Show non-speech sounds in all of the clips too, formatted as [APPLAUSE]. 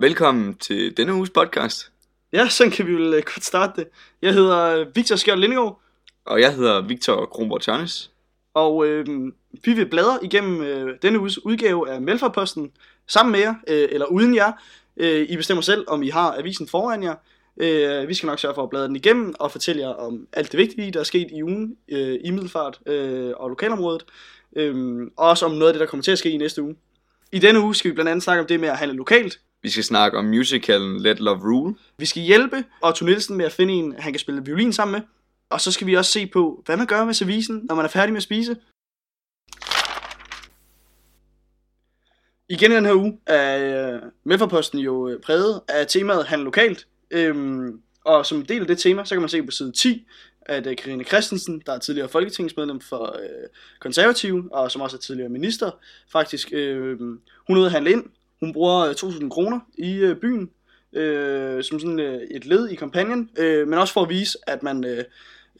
Velkommen til denne uges podcast. Ja, sådan kan vi vel øh, godt starte det. Jeg hedder øh, Victor Skjold Lindegaard, Og jeg hedder Victor Kronborg Tjørnes. og øh, vi vil bladre igennem øh, denne uges udgave af Melfarposten sammen med jer, øh, eller uden jer. Øh, I bestemmer selv, om I har avisen foran jer. Øh, vi skal nok sørge for at bladre den igennem og fortælle jer om alt det vigtige, der er sket i ugen øh, i Middelfart øh, og lokalområdet. Øh, og også om noget af det, der kommer til at ske i næste uge. I denne uge skal vi blandt andet snakke om det med at handle lokalt, vi skal snakke om musicalen Let Love Rule. Vi skal hjælpe Otto Nielsen med at finde en, han kan spille violin sammen med. Og så skal vi også se på, hvad man gør med servicen, når man er færdig med at spise. Igen i den her uge er øh, jo øh, præget af temaet Han lokalt. Øhm, og som en del af det tema, så kan man se på side 10, at øh, Karine Christensen, der er tidligere folketingsmedlem for øh, konservative, og som også er tidligere minister, faktisk, øh, hun er ude at handle ind. Hun bruger øh, 2.000 kroner i øh, byen, øh, som sådan øh, et led i kampagnen, øh, men også for at vise, at man øh,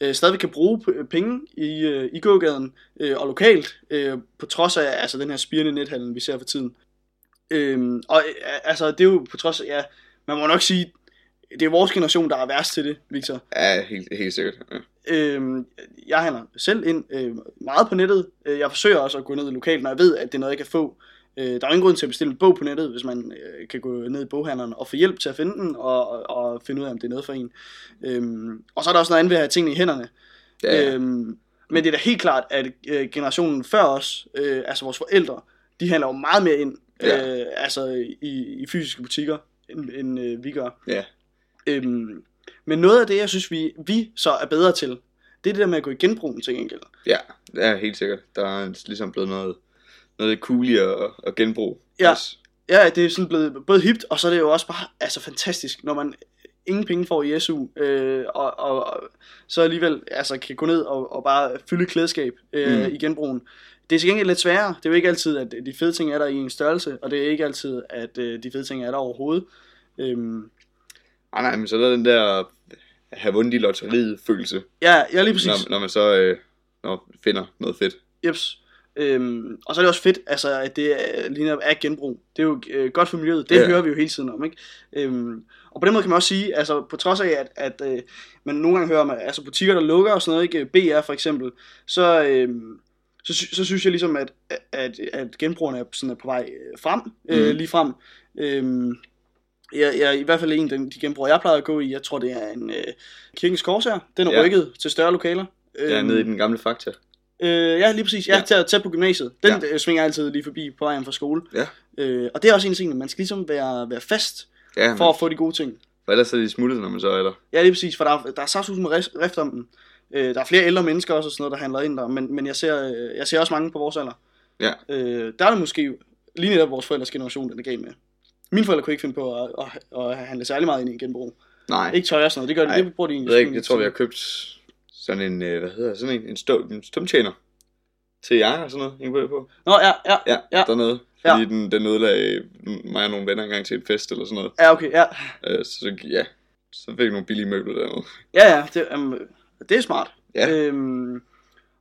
øh, stadig kan bruge penge i, øh, i gågaden øh, og lokalt, øh, på trods af altså, den her spirende nethandel, vi ser for tiden. Øh, og øh, altså, det er jo på trods af, ja, man må nok sige, det er vores generation, der er værst til det, Victor. Ja, helt, helt sikkert. Ja. Øh, jeg handler selv ind øh, meget på nettet. Øh, Jeg forsøger også at gå ned lokalt, når jeg ved, at det er noget, jeg kan få. Øh, der er ingen grund til at bestille en bog på nettet, hvis man øh, kan gå ned i boghandleren og få hjælp til at finde den, og, og, og finde ud af, om det er noget for en. Øhm, og så er der også noget andet ved at have tingene i hænderne. Ja, ja. Øhm, men det er da helt klart, at øh, generationen før os, øh, altså vores forældre, de handler jo meget mere ind, Ja. øh, altså i, i fysiske butikker, end, end øh, vi gør. ja. Øhm, men noget af det, jeg synes, vi, vi så er bedre til, det er det der med at gå i genbrugen til gengæld. ja, det er helt sikkert. Der er ligesom blevet noget, noget coolere at, at genbruge. Ja. Også. Ja, det er sådan blevet både hipt, og så er det jo også bare altså, fantastisk, når man ingen penge får i SU, øh, og, og, og så alligevel altså, kan gå ned og, og bare fylde klædeskab øh, Mm. i genbrugen. Det er til gengæld lidt sværere. Det er jo ikke altid, at de fede ting er der i en størrelse, og det er ikke altid, at øh, de fede ting er der overhovedet. Øhm, Ah, nej, men så er der den der have vundet i lotteriet følelse, ja, ja, lige præcis. når, når man så øh, når finder noget fedt. Jeps. Øhm, og så er det også fedt, altså, at det er, lige er genbrug. Det er jo øh, godt for miljøet. Det Ja. ja. hører vi jo hele tiden om. Ikke? Øhm, og på den måde kan man også sige, altså på trods af, at, at øh, man nogle gange hører om altså, butikker, der lukker og sådan noget, ikke? BR for eksempel, så, øhm, så, så synes jeg ligesom, at, at, at genbrugerne er, sådan er på vej øh, frem, øh, Mhm. lige frem. Øhm, jeg, jeg, I hvert fald en af de genbrugere, jeg plejer at gå i, jeg tror det er en øh, Kirkens Korsager. Den er Ja. ja. rykket til større lokaler. Er Øhm, nede i den gamle fakta. Øh, ja, lige præcis. Ja, Ja. Tæt, tæt på gymnasiet. Den Ja. ja. svinger jeg altid lige forbi på vejen fra skole. Ja. Øh, og det er også en ting, man skal ligesom være, være fast Ja, for at få de gode ting. for ellers er de smuttet, når man så er der. Ja, lige præcis, for der er, der er saftsus med rift, om den. Øh, der er flere ældre mennesker også og sådan noget, der handler ind der, men, men jeg, ser, øh, jeg ser også mange på vores alder. Ja. Øh, der er det måske lige netop vores forældres generation, den er galt med. Mine forældre kunne ikke finde på at, at, at handle særlig meget ind i en genbrug. Nej, Ikke tøj og sådan noget, det gør de, Nej, det bruger de jeg egentlig. ved ikke, jeg tror, vi har købt sådan en, øh, hvad hedder sådan en, en, stå, en stumtjener til jakker og sådan noget, hænger på. Nå, ja, ja, Ja, Ja. dernede. Ja. Fordi den, den ødelagde mig og nogle venner engang til en fest eller sådan noget. ja, okay, ja. Øh, så ja, så fik jeg nogle billige møbler dernede. Ja, ja, det, um, det er smart. Ja. Øhm,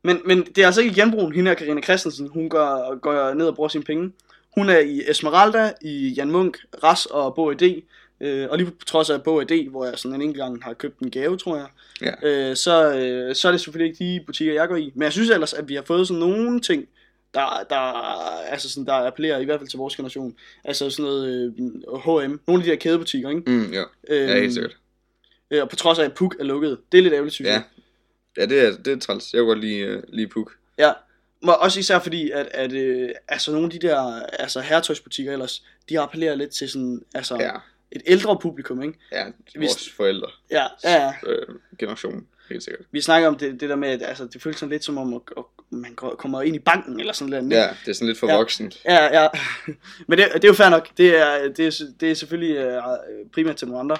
men, men det er altså ikke i genbrugen, hende her Karina Christensen, hun går, går ned og bruger sine penge. Hun er i Esmeralda, i Jan Munk, Ras og Bog ID. Øh, og lige på trods af Bog hvor jeg sådan en enkelt gang har købt en gave, tror jeg. Ja. Øh, så, øh, så er det selvfølgelig ikke de butikker, jeg går i. Men jeg synes ellers, at vi har fået sådan nogle ting, der, der, altså sådan, der appellerer i hvert fald til vores generation. Altså sådan noget øh, H&M, nogle af de der kædebutikker, ikke? Mm, ja. Øhm, ja, helt sikkert. Øh, og på trods af, at Puk er lukket. Det er lidt ærgerligt, synes Ja. jeg. Ja, det er, det er træls. Jeg kunne godt lide, uh, lide Puk. Ja, men også især fordi, at, at øh, altså nogle af de der altså herretøjsbutikker ellers, de appellerer lidt til sådan, altså ja. Et ældre publikum, ikke? ja vores forældre Ja, ja, ja. øh, generation, helt sikkert. Vi snakker om det, det der med, at altså, det føles sådan lidt som om, at, at man kommer ind i banken eller sådan noget. Ja, det er sådan lidt for Ja. voksent. Ja, ja. [LAUGHS] Men det, det er jo fair nok. Det er, det er, det er selvfølgelig øh, primært til nogle andre.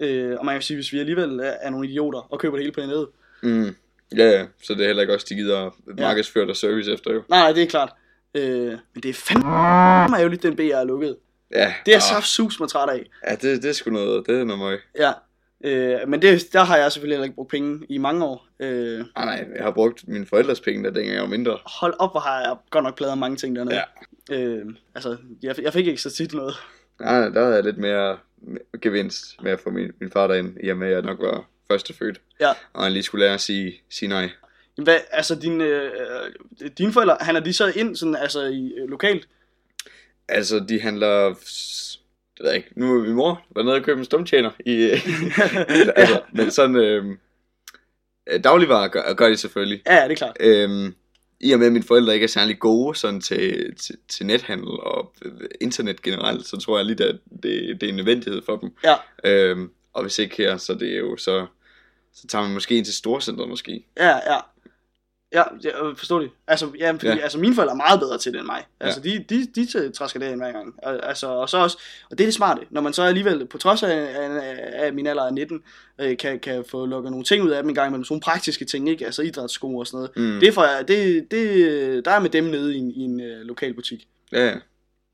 Øh, og man kan sige, hvis vi alligevel er, nogle idioter og køber det hele på nettet. Mm. Ja, ja, så det er heller ikke også, de gider markedsføre der service efter jo. Nej, nej, det er klart. Øh, men det er fandme ærgerligt, den BR er lukket. Ja, Det er saft sus mig træt af. Ja, det, det er sgu noget, det er noget møg. Ja. Øh, men det, der har jeg selvfølgelig heller ikke brugt penge i mange år. Øh, Nej, nej, jeg har brugt mine forældres penge, der dengang jeg var mindre. hold op, hvor har jeg godt nok pladet mange ting dernede. Ja. Øh, altså, jeg, jeg fik ikke så tit noget. Ja, der havde jeg lidt mere gevinst med at få min, min far derind, i og med at jeg nok var første født. Ja. Og han lige skulle lære at sige, sige nej. Hvad, altså, dine, øh, dine forældre, han er de så ind sådan, altså, i, øh, lokalt? Altså, de handler... Det ved jeg ikke. Nu er min mor været nede og købe en stumtjener i... [LAUGHS] altså, men sådan... Øh, dagligvarer gør, gør de selvfølgelig. Ja, ja, det er klart. Øhm, I og med, at mine forældre ikke er særlig gode sådan til, til, til nethandel og øh, internet generelt, så tror jeg lidt, at det, det er en nødvendighed for dem. Ja. Øhm, og hvis ikke her, så det er jo så... Så tager man måske ind til storcenteret måske. Ja, ja. Ja, jeg forstår det. Altså, ja, fordi, ja. Ja. altså, mine forældre er meget bedre til det end mig. Altså, de, de, de t- træsker det ind hver gang. Og, altså, og så også, og det er det smarte, når man så alligevel, på trods af, af, af min alder af 19, øh, kan, kan få lukket nogle ting ud af dem en gang imellem, sådan nogle praktiske ting, ikke? Altså idrætssko og sådan noget. Mm. Det, er for, det, det, der er med dem nede i en, i en øh, lokal butik. Ja, ja.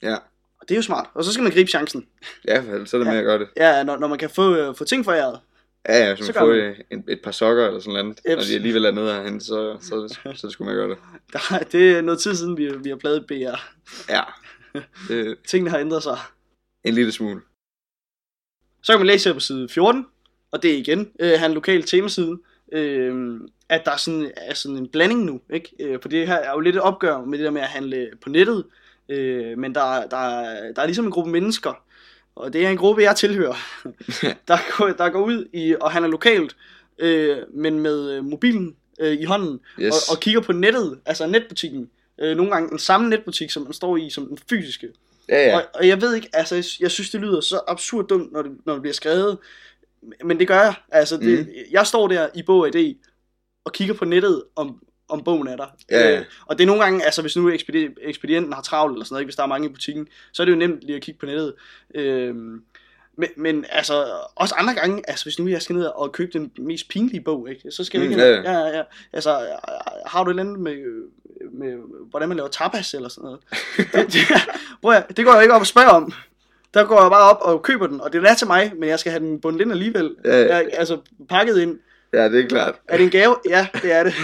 ja. Og det er jo smart. Og så skal man gribe chancen. Ja, så er det Ja. med at gøre det. Ja, når, når man kan få, øh, få ting foræret. Ja, ja, Så man får øh, en, et par sokker eller sådan noget. Når Eps. de alligevel er nede herhen, så, så, så, så skulle man gøre det. [LAUGHS] Der, det er noget tid siden, vi, vi har pladet BR. Ja. [LAUGHS] Det, Tingene har ændret sig. en lille smule. Så kan man læse her på side 14, og det er igen øh, han lokal temaside, øh, at der er sådan, er sådan en blanding nu, ikke? Øh, for det her er jo lidt et opgør med det der med at handle på nettet, øh, men der, der, er- der er ligesom en gruppe mennesker, og det er en gruppe, jeg tilhører, [LAUGHS] der, går, der går ud i og handler lokalt, øh, men med øh, mobilen øh, i hånden, Yes. og, og kigger på nettet, altså netbutikken. Øh, nogle gange den samme netbutik, som man står i, som den fysiske. ja, ja. Og, og jeg ved ikke, altså jeg, jeg synes det lyder så absurd dumt, når det, når det bliver skrevet, men det gør jeg. Altså det, mm. jeg står der i bog og idé og kigger på nettet om, om bogen er der. Ja, ja. Øh, og det er nogle gange, altså hvis nu ekspedi- ekspedienten har travlt eller sådan noget, ikke, hvis der er mange i butikken, så er det jo nemt lige at kigge på nettet. Øh, men, men altså, også andre gange, altså hvis nu jeg skal ned og købe den mest pinlige bog, ikke, så skal jeg Mm, ikke... ja, ja, ja, ja. Altså, har du et eller andet med, med, hvordan man laver tapas eller sådan noget? [LAUGHS] det, det, prøv at, det går jeg ikke op og spørger om. Der går jeg bare op og køber den, og det er til mig, men jeg skal have den bundet ind alligevel. Ja, ja. Jeg, altså, pakket ind. Ja, det er klart. Er det en gave? Ja, det er det.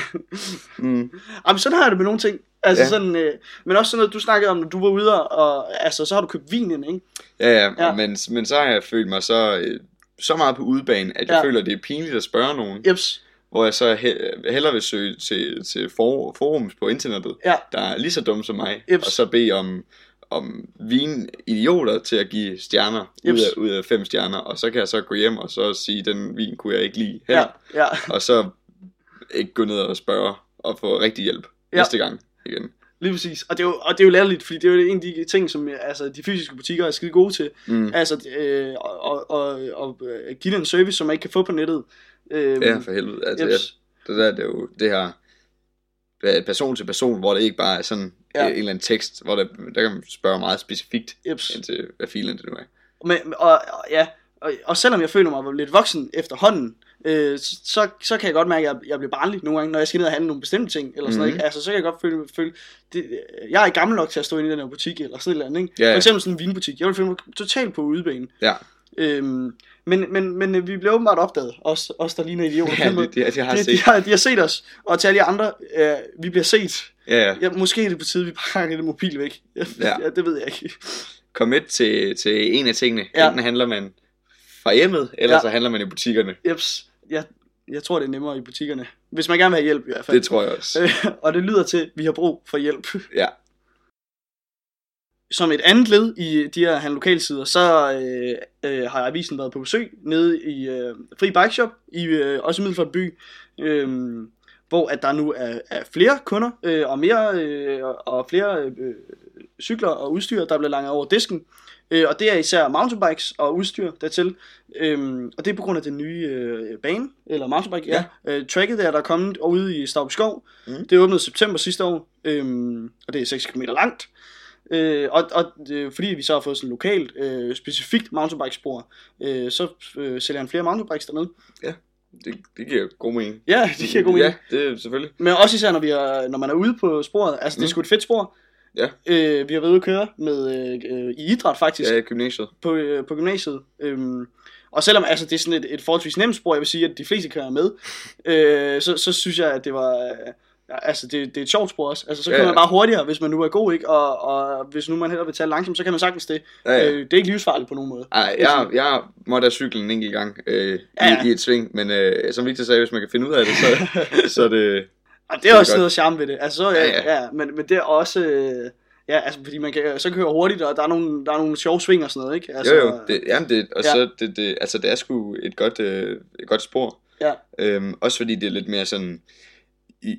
Mm. Jamen, sådan har jeg det med nogle ting. Altså Ja. sådan, øh, men også sådan noget, du snakkede om, når du var ude, og altså, så har du købt vin ind, ikke? Ja, ja, Ja. Men, men så har jeg følt mig så, øh, så meget på udebane, at jeg Ja. føler, det er pinligt at spørge nogen. Jeps. Hvor jeg så he- hellere vil søge til, til for, forums på internettet, Ja. der er lige så dumme som mig, Jeps. og så bede om, om vin-idioter til at give stjerner ud Jeps. af, ud af fem stjerner, og så kan jeg så gå hjem og så sige, den vin kunne jeg ikke lide Ja, her, ja. og så ikke gå ned og spørge og få rigtig hjælp Ja. ja. næste gang igen. Lige præcis. Og det er jo, og det er jo latterligt, fordi det er jo en af de ting, som altså, de fysiske butikker er skide gode til. Mm. Altså, øh, og, og, og, øh, give den en service, som man ikke kan få på nettet. Øh, Ja, for helvede. Altså, jeg, det der det er jo det her er person til person, hvor det ikke bare er sådan Ja. ja. en eller anden tekst, hvor der, der kan man spørge meget specifikt Jeps. ind til, hvad filen det nu er. Men, og, og, ja, og, og selvom jeg føler mig lidt voksen efterhånden, øh, så, så kan jeg godt mærke, at jeg, jeg bliver barnlig nogle gange, når jeg skal ned og handle nogle bestemte ting, eller sådan noget, Mhm. ikke? Altså, så kan jeg godt føle, føle det, jeg er gammel nok til at stå inde i den her butik, eller sådan et eller andet, ikke? Ja, ja. For eksempel sådan en vinbutik. Jeg vil føle mig totalt på udebane. Ja, Øhm, men, men, men øh, vi blev åbenbart opdaget, os, os der ligner idioter. ja det, det, har de, jeg de, set. har, de har set os, og til alle jer andre, øh, vi bliver set. Ja, ja. Ja, måske er det på tide, vi pakker det mobil væk. Ja. [LAUGHS] Ja. ja, det ved jeg ikke. Commit til, til en af tingene. Ja. Ja. Enten handler man fra hjemmet, eller Ja. ja. så handler man i butikkerne. Jeps, jeg, jeg tror, det er nemmere i butikkerne. Hvis man gerne vil have hjælp i hvert fald. Det tror jeg også. [LAUGHS] Og det lyder til, at vi har brug for hjælp. Ja. Som et andet led i de her han lokalsider, så øh, øh, har avisen været på besøg nede i øh, Fri Bike Shop, i, øh, også i Middelfart by, øh, hvor at der nu er, er flere kunder øh, og mere øh, og flere øh, cykler og udstyr, der bliver langet over disken. Øh, og det er især mountainbikes og udstyr dertil. Øhm, og det er på grund af den nye øh, bane, eller mountainbike, ja. ja. Øh, tracket der, der er kommet ude i Stavby Skov. Mm. Det åbnede september sidste år, øhm, og det er 6 km langt. Øh, og og øh, fordi vi så har fået sådan lokalt, øh, specifikt mountainbike-spor, øh, så øh, sælger han flere mountainbikes dernede. Det, det giver god mening. Ja, det giver god mening. Ja, det selvfølgelig. Men også især, når, vi er, når man er ude på sporet. Altså, det er Mm. sgu et fedt spor. Ja. Øh, vi har været ude at køre med, øh, i idræt faktisk, Ja, gymnasiet. på, øh, på gymnasiet. Øhm, og selvom altså, det er sådan et, et forholdsvis nemt spor, jeg vil sige, at de fleste kører med, øh, så, så synes jeg, at det var, Ja, altså, det, det er et sjovt spor også. Altså, så Ja, kan ja. man bare hurtigere, hvis man nu er god, ikke? Og, og hvis nu man hellere vil tage langsomt, så kan man sagtens det. Ja, ja. Øh, det er ikke livsfarligt på nogen måde. Ej, jeg, jeg måtte have cyklen en enkelt gang øh, Ja, ja. i, i et sving, men øh, som Victor sagde, hvis man kan finde ud af det, så, [LAUGHS] så er det... Og det er også noget charme ved det. Altså, så, ja, Ja, ja. ja. ja men, men det er også... Øh, ja, altså, fordi man kan så køre hurtigt, og der er nogle, der er nogle sjove sving og sådan noget, ikke? Altså, Jo, jo, det, jamen det, og Ja. så det, det, altså det er sgu et godt, øh, et godt spor. Ja. Øhm, også fordi det er lidt mere sådan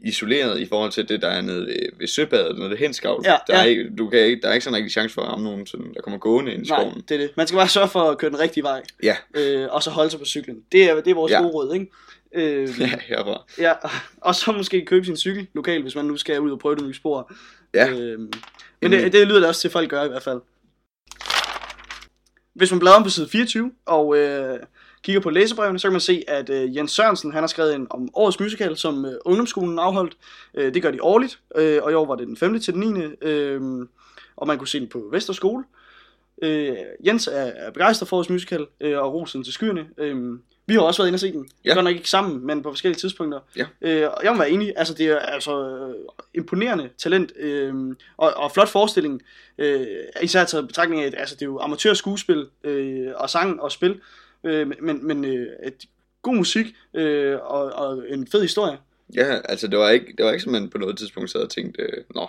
isoleret i forhold til det, der er nede ved, ved søbadet, når det er henskavl. Ja, der, er ja. ikke, du kan ikke, der er ikke sådan rigtig chance for at ramme nogen, sådan, der kommer gående ind i Nej, skoven. det er det. Man skal bare sørge for at køre den rigtige vej, Ja, øh, og så holde sig på cyklen. Det er, det er vores Ja. gode råd, ikke? Øh, [LAUGHS] ja, herfra. ja, og så måske købe sin cykel lokalt, hvis man nu skal ud og prøve det nye spor. Ja, Øh, men det, det lyder da også til, at folk gør i hvert fald. Hvis man bladrer om på side 24 og øh, kigger på læsebrevene, så kan man se, at øh, Jens Sørensen han har skrevet en om årets musical, som øh, ungdomsskolen afholdt. Øh, det gør de årligt, øh, og i år var det den 5. til den 9. Øh, og man kunne se den på Vesterskole. Øh, Jens er, er begejstret for årets musical øh, og rosen til skyerne. Øh, vi har også været inde og se den. Ja. Godt nok ikke sammen, men på forskellige tidspunkter. Ja. Øh, og jeg må være enig, altså det er altså øh, imponerende talent øh, og, og flot forestilling. Øh, især taget betragtning af, at altså, det er jo amatørskuespil øh, og sang og spil, øh, men, men øh, et, god musik øh, og, og en fed historie. ja, altså det var ikke, det var ikke som man på noget tidspunkt sad og tænkte, øh, nå,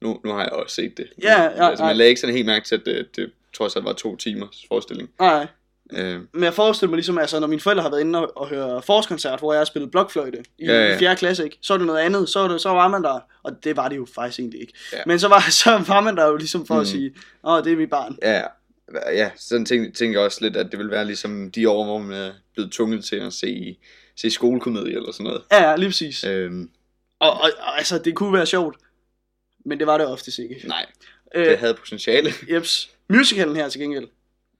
nu, nu har jeg også set det. Ja, ja, altså, man lagde ikke sådan helt mærke til, at det, det trods alt var to timers forestilling. Nej, Øh, men jeg forestiller mig ligesom, altså når mine forældre har været inde og, og høre forårskoncert, hvor jeg har spillet blokfløjte i, Ja, ja. i 4. klasse, ikke? så er det noget andet, så, det, så var man der, og det var det jo faktisk egentlig ikke. Ja. Men så var, [LAUGHS] så var man der jo ligesom for mm. at sige, åh, det er mit barn. Ja, ja, sådan tænker, tænker jeg også lidt, at det vil være ligesom de år, hvor man er blevet tvunget til at se, se skolekomedie eller sådan noget. Ja, lige præcis. Øhm, Og, og, og altså, det kunne være sjovt, men det var det oftest ikke. nej, Øh, det havde potentiale. [LAUGHS] Jeps. Musicalen her til gengæld,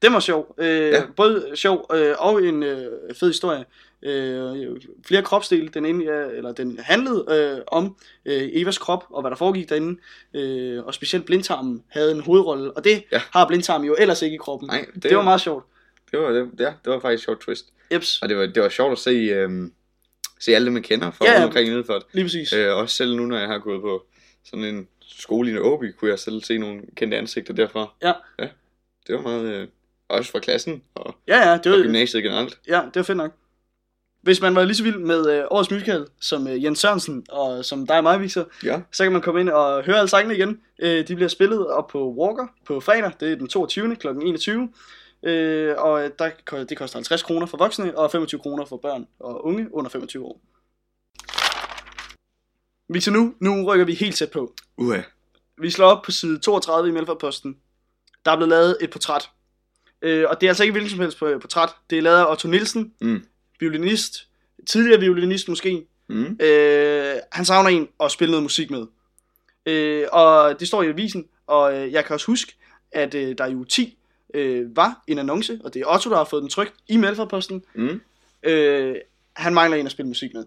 den var sjov. Øh, ja. Både sjov øh, og en øh, fed historie. Øh, flere kropsdele. Den, ene, ja, eller den handlede øh, om øh, Evas krop og hvad der foregik derinde. Øh, og specielt blindtarmen havde en hovedrolle. Og det Ja. har blindtarmen jo ellers ikke i kroppen. Nej, det, det, var meget sjovt. det var, det, ja, det var faktisk et sjovt twist. Jeps, Og det var, det var sjovt at se, øhm, se alle dem, man kender fra Ja, ja, omkring Middelfart. lige præcis. Øh, også selv nu, når jeg har gået på sådan en skole i Åby, kunne jeg selv se nogle kendte ansigter derfra. Ja. ja det var meget, øh, også fra klassen og, Ja, ja, det og var, gymnasiet generelt. ja, det var fedt nok. Hvis man var lige så vild med øh, årets musical, som øh, Jens Sørensen og som dig og mig, Victor, Ja, Så kan man komme ind og høre alle sangene igen. Øh, de bliver spillet op på Walker på fredag. Det er den 22. kl. 21. Øh, og der, det koster 50 kroner for voksne og 25 kroner for børn og unge under 25 år. Victor, nu, nu rykker vi helt tæt på. uha. Vi slår op på side 32 i Melfordposten. Der er blevet lavet et portræt. Øh, og det er altså ikke hvilken som helst på- portræt. Det er lavet af Otto Nielsen, Mm. Violinist. Tidligere violinist måske. Mm. Øh, han savner en at spille noget musik med. Øh, og det står i avisen, og øh, jeg kan også huske, at øh, der i uge 10 øh, var en annonce, og det er Otto, der har fået den trykt i Melfordposten. Mm. Øh, han mangler en at spille musik med.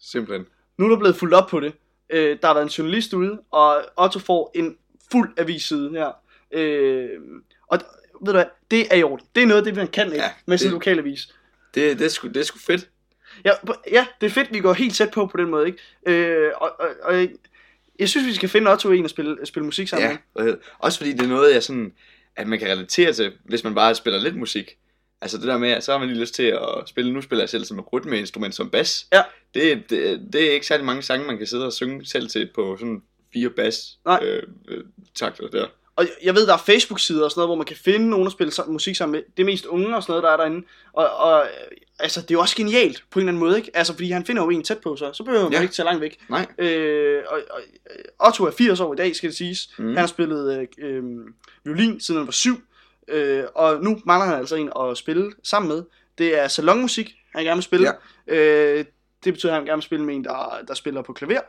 Simpelthen. Nu er der blevet fuldt op på det. Øh, der har været en journalist ude, og Otto får en fuld avisside her. Øh, og ved du hvad, det er i orden. Det er noget af det, man kan ikke Ja, med sin det- lokalavis. Det, det, er sgu, det er sgu fedt. Ja, ja, det er fedt, vi går helt tæt på på den måde, ikke? Øh, og, og, og jeg, jeg synes, vi skal finde Otto en at spille, spille musik sammen Ja, med. også fordi det er noget, jeg sådan, at man kan relatere til, hvis man bare spiller lidt musik. Altså det der med, at så har man lige lyst til at spille, nu spiller jeg selv som et rytmeinstrument som bas. Ja. Det, det, det er ikke særlig mange sange, man kan sidde og synge selv til på sådan fire bas Nej. øh, øh, takter der. Og jeg ved, der er Facebook-sider og sådan noget, hvor man kan finde nogen at spille musik sammen med. Det er mest unge og sådan noget, der er derinde. Og, og øh, altså, det er jo også genialt på en eller anden måde, ikke? Altså, fordi han finder jo en tæt på sig, så behøver man Ja. ikke tage langt væk. Nej. Øh, og, og, øh, Otto er 80 år i dag, skal det siges. Mm. Han har spillet øh, øh, violin siden han var syv. Øh, og nu mangler han altså en at spille sammen med. Det er salonmusik, han gerne vil spille. Ja. Øh, det betyder, at han gerne vil spille med en, der, der spiller på klaver.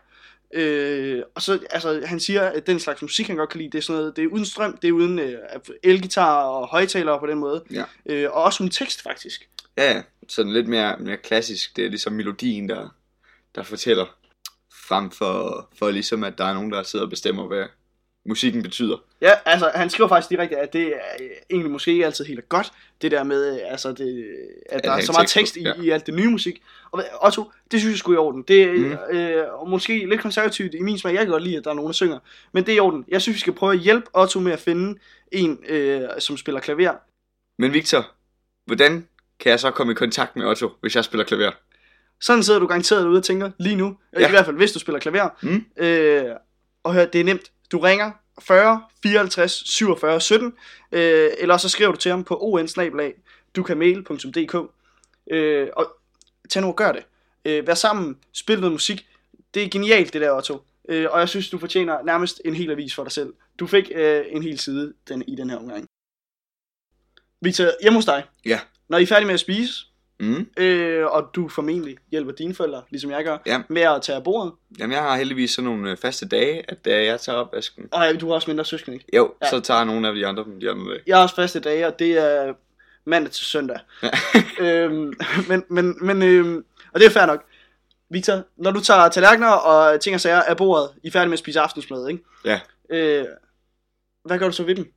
Øh, og så, altså, han siger, at den slags musik, han godt kan lide, det er sådan noget, det er uden strøm, det er uden øh, elgitar og højtalere på den måde. Ja. Øh, og også uden tekst, faktisk. Ja, sådan lidt mere, mere klassisk. Det er ligesom melodien, der, der fortæller. Frem for, for ligesom, at der er nogen, der sidder og bestemmer, hvad, musikken betyder. Ja, altså han skriver faktisk direkte, at det er øh, egentlig måske ikke altid helt godt, det der med, øh, altså det, at der er så meget tekst i, ja. i alt det nye musik. Og Otto, det synes jeg skulle i orden. Det Mm. er øh, og måske lidt konservativt i min smag. Jeg kan godt lide, at der er nogen, der synger. Men det er i orden. Jeg synes, vi skal prøve at hjælpe Otto med at finde en, øh, som spiller klaver. Men Victor, hvordan kan jeg så komme i kontakt med Otto, hvis jeg spiller klaver? Sådan sidder du garanteret derude og tænker lige nu. Ja. I hvert fald, hvis du spiller klaver. Mm. Øh, og hør, det er nemt. Du ringer 40 54 47 17, øh, eller så skriver du til ham på on dukanmail.dk øh, og tag nu og gør det. Øh, vær sammen, spil noget musik. Det er genialt det der, Otto. Øh, og jeg synes, du fortjener nærmest en hel avis for dig selv. Du fik øh, en hel side den, i den her omgang. Victor, hjemme hos dig. Ja. Når I er færdige med at spise, Mm. øh, og du formentlig hjælper dine forældre, ligesom jeg gør, Ja. med at tage af bordet. Jamen, jeg har heldigvis sådan nogle øh, faste dage, at da jeg tager opvasken, Og ja, du har også mindre søskende, ikke? jo, ja. så tager nogle af de andre dem de andre dage. Jeg har også faste dage, og det er mandag til søndag. Ja. [LAUGHS] øhm, men, men, men øhm, og det er fair nok. Victor, når du tager tallerkener og ting og sager af bordet, I er færdige med at spise aftensmad, ikke? Ja. Øh, hvad gør du så ved dem?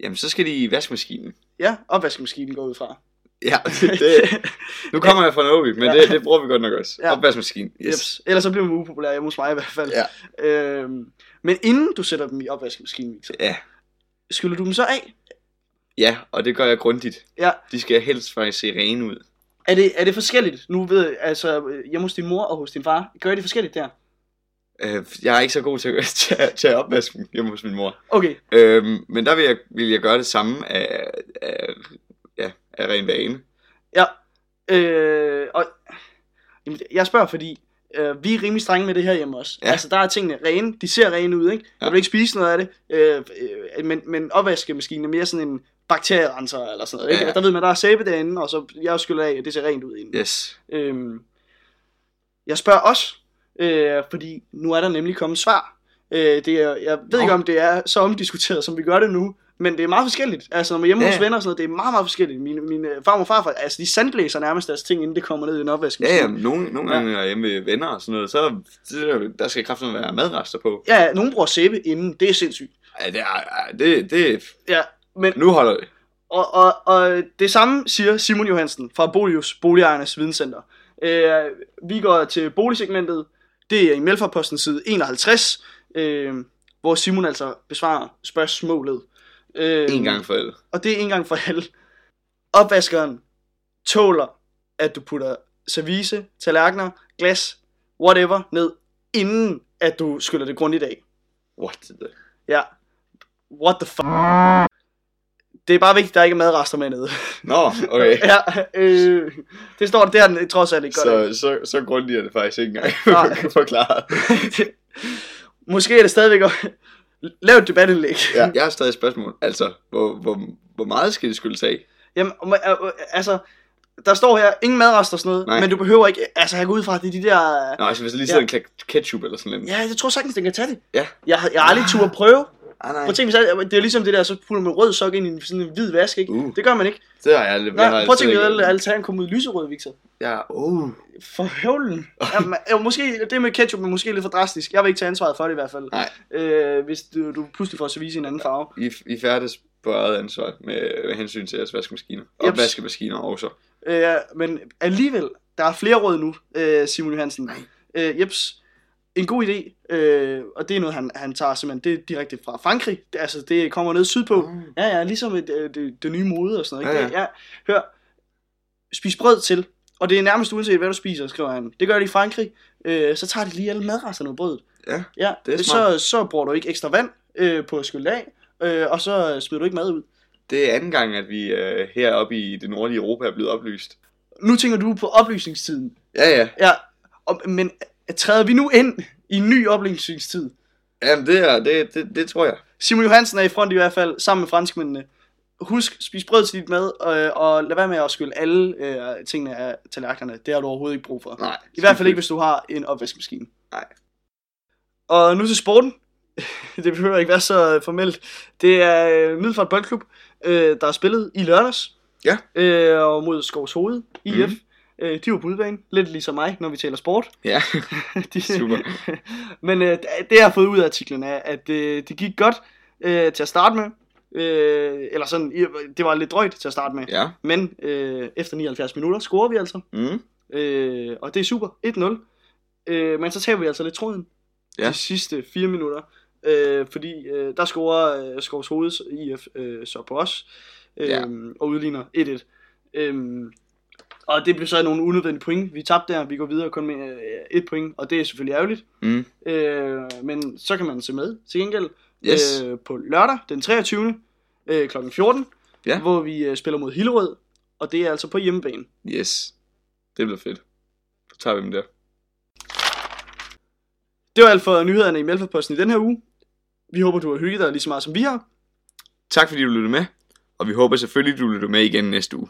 Jamen, så skal de i vaskemaskinen. Ja, opvaskemaskinen går ud fra. Ja, det, nu kommer jeg fra Novik, men Ja. det, det bruger vi godt nok også. Ja. Opvaskemaskinen, yes. Yes. Ellers så bliver man upopulær hjemme hos mig i hvert fald. Ja. Øhm, men inden du sætter dem i opvaskemaskinen, Victor, Ja. skyller du dem så af? ja, og det gør jeg grundigt. Ja. De skal helst faktisk se rene ud. Er det, er det forskelligt? Nu ved jeg, altså hjemme hos din mor og hos din far, gør I det forskelligt der? Øh, jeg er ikke så god til at [LAUGHS] til, at- til at opvaske dem hjemme hos min mor. Okay, Øhm, men der vil jeg, vil jeg gøre det samme af, af, af ren vane. Ja, øh, og jamen, jeg spørger, fordi øh, vi er rimelig strenge med det her hjemme også. Ja. Altså, der er tingene rene, de ser rene ud, ikke? Jeg Ja. vil ikke spise noget af det, øh, øh, men, men opvaskemaskinen er mere sådan en bakterierenser eller sådan noget, ikke? Ja. Der ved man, der er sæbe derinde, og så jeg skyller af, og det ser rent ud inden. Yes. Øhm, jeg spørger også, øh, fordi nu er der nemlig kommet svar. Øh, det er, jeg ved Nå. ikke, om det er så omdiskuteret, som vi gør det nu, men det er meget forskelligt. Altså, når man er hjemme Ja, hos ja. venner og sådan noget, det er meget, meget forskelligt. Mine, mine farmor og farfar, altså, de sandblæser nærmest deres ting, inden det kommer ned i en Ja, opvaskemaskine. ja, nogle, nogle gange er jeg hjemme ved venner og sådan noget, så der skal kraften være madrester på. Ja, ja, nogen bruger sæbe inden, det er sindssygt. Ja, det er, det, det, Ja, men, nu holder det. og, og, og det samme siger Simon Johansen fra Bolius, Boligejernes Videnscenter. Øh, vi går til boligsegmentet, det er i Melforposten side 51, øh, hvor Simon altså besvarer spørgsmålet. Øh, En gang for alle. Og det er en gang for alle. Opvaskeren tåler, at du putter service, tallerkener, glas, whatever, ned, inden at du skyller det grundigt af. What the... Ja. What the fuck? Det er bare vigtigt, at der ikke er madrester med nede. Nå, okay. [LAUGHS] ja, øh, det står der, den trods alt ikke godt. Så, så, så grundigt er det faktisk ikke engang [LAUGHS] forklaret. [LAUGHS] Måske er det stadigvæk... Lav et debatindlæg. Ja, [LAUGHS] jeg har stadig et spørgsmål. Altså, hvor, hvor, hvor meget skal det skyldes af? Jamen, øh, øh, altså, der står her, ingen madrester og sådan noget, Nej. men du behøver ikke, altså jeg går ud fra, at det er de der... Nå, altså hvis der lige Ja. sidder en klat ketchup eller sådan noget. Ja, jeg tror sagtens, den kan tage det. Ja. Jeg, jeg har aldrig tur at prøve. Ah, nej. Prøv at tænke, hvis jeg- det er ligesom det der, så putter man rød sok ind i en- sådan en hvid vask, ikke? Uh. Det gør man ikke. Det har jeg aldrig. Prøv at tænke, at alle alternativen kommer ud lyserød, Victor. Ja, uh. For høvlen. [LAUGHS] Jamen, øh, måske, det med ketchup er måske lidt for drastisk. Jeg vil ikke tage ansvaret for det i hvert fald. Nej. Øh, hvis du, du pludselig får service i en anden farve. I, I færdes på eget ansvar med, med hensyn til jeres vaskemaskiner. Og Jeps. vaskemaskiner også. Øh, men alligevel, der er flere råd nu, øh, Simon Johansen. Nej. Øh, jeps, en god idé, øh, og det er noget, han, han tager simpelthen, det direkte fra Frankrig. Det, altså, det kommer ned sydpå. Mm. Ja, ja, ligesom et, øh, det, det nye mode og sådan noget. Ikke? Ja, Ja, ja. Hør, spis brød til, og det er nærmest uanset, hvad du spiser, skriver han. Det gør de i Frankrig. Øh, så tager de lige alle madresterne af brødet. Ja, Ja, det er så, smart. så bruger du ikke ekstra vand øh, på at skylle af, øh, og så smider du ikke mad ud. det er anden gang, at vi øh, heroppe i det nordlige Europa er blevet oplyst. Nu tænker du på oplysningstiden. Ja, ja. Ja, og, men træder vi nu ind i en ny oplysningstid? Jamen, det, er, det, det, det tror jeg. Simon Johansen er i front i hvert fald, sammen med franskmændene. Husk, spis brød til dit mad, øh, og lad være med at skylle alle øh, tingene af tallerkenerne. Det har du overhovedet ikke brug for. Nej. I hvert fald ikke, hvis du har en opvaskemaskine. Nej. Og nu til sporten. [LAUGHS] det behøver ikke være så øh, formelt. Det er øh, Middelfart Boldklub, øh, der er spillet i lørdags. Ja. Øh, og mod Skovs Hoved, IF. Mm. Øh, de var på udebane, lidt ligesom mig, når vi taler sport. Ja, [LAUGHS] de, [LAUGHS] Super. [LAUGHS] Men øh, det jeg har fået ud af artiklen er, at øh, det gik godt øh, til at starte med. Øh, eller sådan, det var lidt drøjt til at starte med. ja. Men øh, efter 79 minutter scorer vi altså. Mm. Øh, og det er super. 1-0. Øh, men så tager vi altså lidt tråden. Ja. De sidste 4 minutter. Øh, fordi øh, der scorer øh, Skovs Hoveds IF øh, så på os. Øh, Ja. Og udligner 1-1. Øh, og det blev så nogle unødvendige point. Vi tabte der, vi går videre kun med øh, et point, og det er selvfølgelig ærgerligt. Mm. Øh, men så kan man se med til gengæld Yes. øh, på lørdag den 23. Øh, kl. 14, Ja. hvor vi øh, spiller mod Hillerød, og det er altså på hjemmebane. Yes. Det bliver fedt. Så tager vi dem der. Det var alt for nyhederne i Melforposten i den her uge. Vi håber, du har hygget dig lige så meget, som vi har. Tak fordi du lyttede med, og vi håber selvfølgelig, du lytter med igen næste uge.